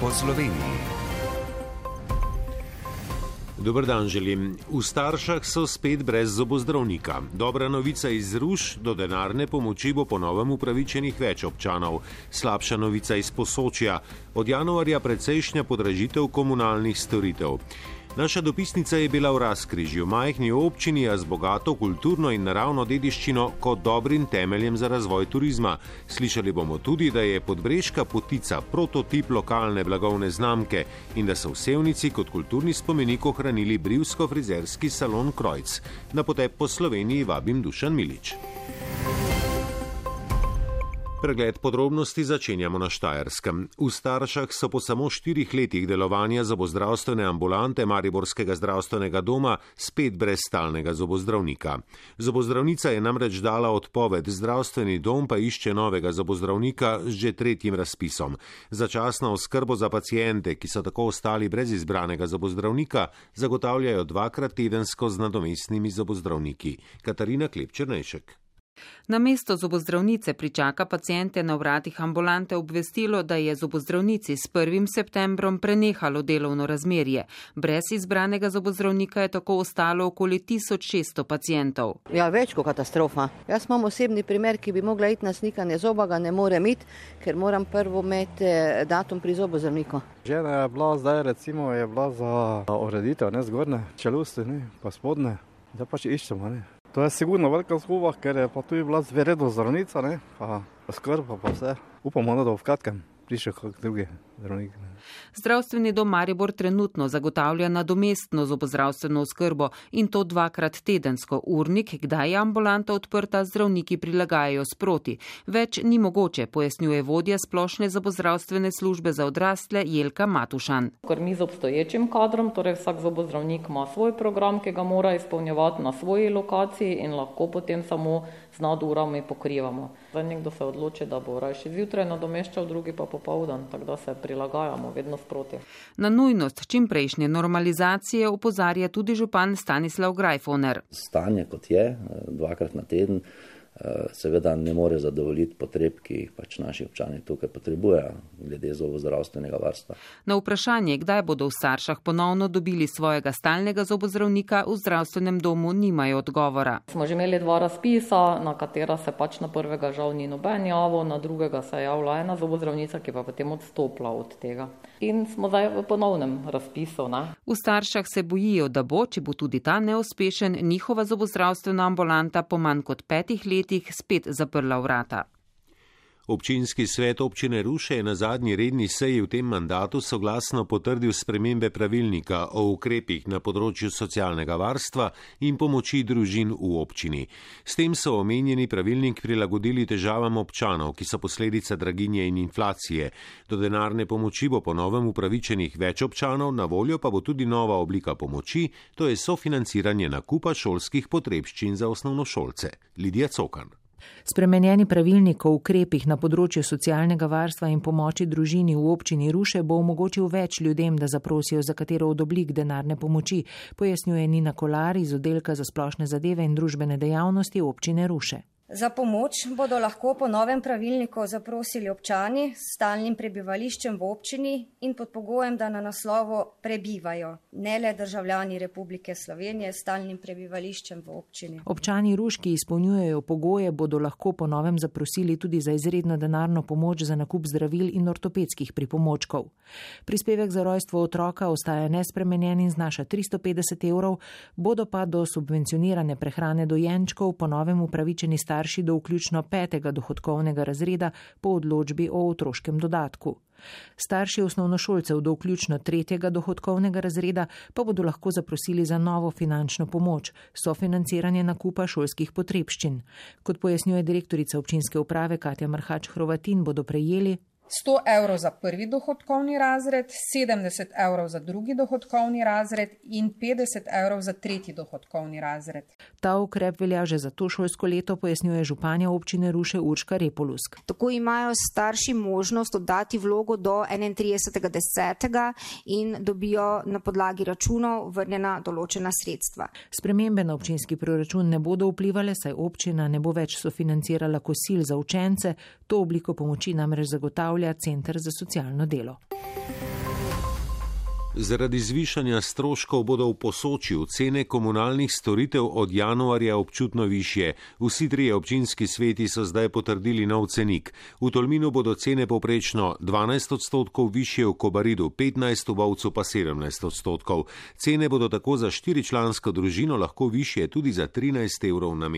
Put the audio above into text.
po Sloveniji. Dober dan želim. V staršah so spet brez zobozdravnika. Dobra novica iz Ruš, do denarne pomoči bo ponovem upravičenih več občanov. Slabša novica iz Posočja. Od januarja precejšnja podražitev komunalnih storitev. Naša dopisnica je bila v razkrižju, majhni občini, a z bogato kulturno in naravno dediščino kot dobrim temeljem za razvoj turizma. Slišali bomo tudi, da je podbrežka potica prototip lokalne blagovne znamke in da so v Sevnici kot kulturni spomenik ohranili brivsko-frizerski salon Krojc. Na potep po Sloveniji vabim Dušan Milič. Pregled podrobnosti začenjamo na Štajerskem. V staršah so po samo štirih letih delovanja zobozdravstvene ambulante Mariborskega zdravstvenega doma spet brez stalnega zobozdravnika. Zobozdravnica je namreč dala odpoved, zdravstveni dom pa išče novega zobozdravnika z že tretjim razpisom. Začasno oskrbo za pacijente, ki so tako ostali brez izbranega zobozdravnika, zagotavljajo dvakrat tedensko z nadomestnimi zobozdravniki. Katarina Klepčernejšek. Na mesto zobozdravnice pričaka pacijente na vratih ambulante obvestilo, da je zobozdravnici s 1. septembrom prenehalo delovno razmerje. Brez izbranega zobozdravnika je tako ostalo okoli 1600 pacijentov. Ja, več kot katastrofa. Jaz imam osebni primer, ki bi mogla iti na snikanje zoba, ga ne morem iti, ker moram prvo imeti eh, datum pri zobozdravniku. Žena je bila zdaj, recimo, je bila za ureditev, ne zgornje čelusti, ne, pa spodne, da pač iščemo. Ne. To je sigurno velika zguba, ker je pa tudi bila zveredna zdravnica, pa skrb, pa vse. Upamo, da bo v kratkem prišel kak drugi zdravnik. Zdravstveni dom Maribor trenutno zagotavlja nadomestno zobozdravstveno oskrbo in to dvakrat tedensko. Urnik, kdaj je ambulanta odprta, zdravniki prilagajajo sproti. Več ni mogoče, pojasnjuje vodja splošne zobozdravstvene službe za odrasle Jelka Matušan. Ker mi z obstoječim kadrom, torej vsak zobozdravnik ima svoj program, ki ga mora izpolnjevati na svoji lokaciji in lahko potem samo z nadurami pokrivamo. Zdaj nekdo se odloči, da bo raje zjutraj nadomeščal, drugi pa popovdan, tako da se prilagajamo vedno sproti. Na nujnost čimprejšnje normalizacije upozarja tudi župan Stanislav Grajfoner. Stanje kot je, dvakrat na teden, Eh, seveda ne more zadovoljiti potreb, ki jih pač naši občani tukaj potrebujejo, glede zobozdravstvenega varstva. Na vprašanje, kdaj bodo v staršah ponovno dobili svojega stalnega zobozdravnika, v zdravstvenem domu nimajo odgovora. Smo že imeli dva razpisa, na katera se pač na prvega žal ni noben javil, na drugega se je javila ena zobozdravnica, ki pa potem odstopila od tega. In smo zdaj v ponovnem razpisu. Ne? V staršah se bojijo, da bo, če bo tudi ta neuspešen, njihova zobozdravstvena ambulanta po manj kot petih letih letih spet zaprla vrata. Občinski svet občine Ruše je na zadnji redni seji v tem mandatu soglasno potrdil spremembe pravilnika o ukrepih na področju socialnega varstva in pomoči družin v občini. S tem so omenjeni pravilnik prilagodili težavam občanov, ki so posledica draginje in inflacije. Do denarne pomoči bo ponovem upravičenih več občanov, na voljo pa bo tudi nova oblika pomoči, to je sofinanciranje nakupa šolskih potrebščin za osnovnošolce. Lidija Cokan. Spremenjeni pravilnik o ukrepih na področju socialnega varstva in pomoči družini v občini Ruše bo omogočil več ljudem, da zaprosijo za katero od oblik denarne pomoči, pojasnjuje Nina Kolar iz oddelka za splošne zadeve in družbene dejavnosti občine Ruše. Za pomoč bodo lahko po novem pravilniku zaprosili občani s stalnim prebivališčem v občini in pod pogojem, da na naslovu prebivajo, ne le državljani Republike Slovenije s stalnim prebivališčem v občini. Občani Ruški izpolnjujejo pogoje, bodo lahko po novem zaprosili tudi za izredno denarno pomoč za nakup zdravil in ortopedskih pripomočkov. Prispevek za rojstvo otroka ostaja nespremenjen in znaša 350 evrov, bodo pa do subvencionirane prehrane dojenčkov po novem upravičeni starši starši do vključno petega dohodkovnega razreda po odločbi o otroškem dodatku. Starši osnovnošolcev do vključno tretjega dohodkovnega razreda pa bodo lahko zaprosili za novo finančno pomoč, sofinanciranje nakupa šolskih potrebščin. Kot pojasnjuje direktorica občinske uprave Katja Marhač Hrovatin, bodo prejeli 100 evrov za prvi dohodkovni razred, 70 evrov za drugi dohodkovni razred in 50 evrov za tretji dohodkovni razred. Ta ukrep velja že za to šolsko leto, pojasnjuje županja občine Ruše Urška Repolusk. Tako imajo starši možnost oddati vlogo do 31.10. in dobijo na podlagi računov vrnjena določena sredstva. Spremembe na občinski proračun ne bodo vplivali, saj občina ne bo več sofinancirala kosil za učence, to obliko pomoči namreč zagotavlja zagotavlja Center za socialno delo. Zaradi zvišanja stroškov bodo v posočju cene komunalnih storitev od januarja občutno više. Vsi trije občinski sveti so zdaj potrdili nov cenik. V Tolminu bodo cene poprečno 12 odstotkov više, v Kobaridu 15, v Bovcu pa 17 odstotkov. Cene bodo tako za štiričlansko družino lahko više tudi za 13 evrov na mesec.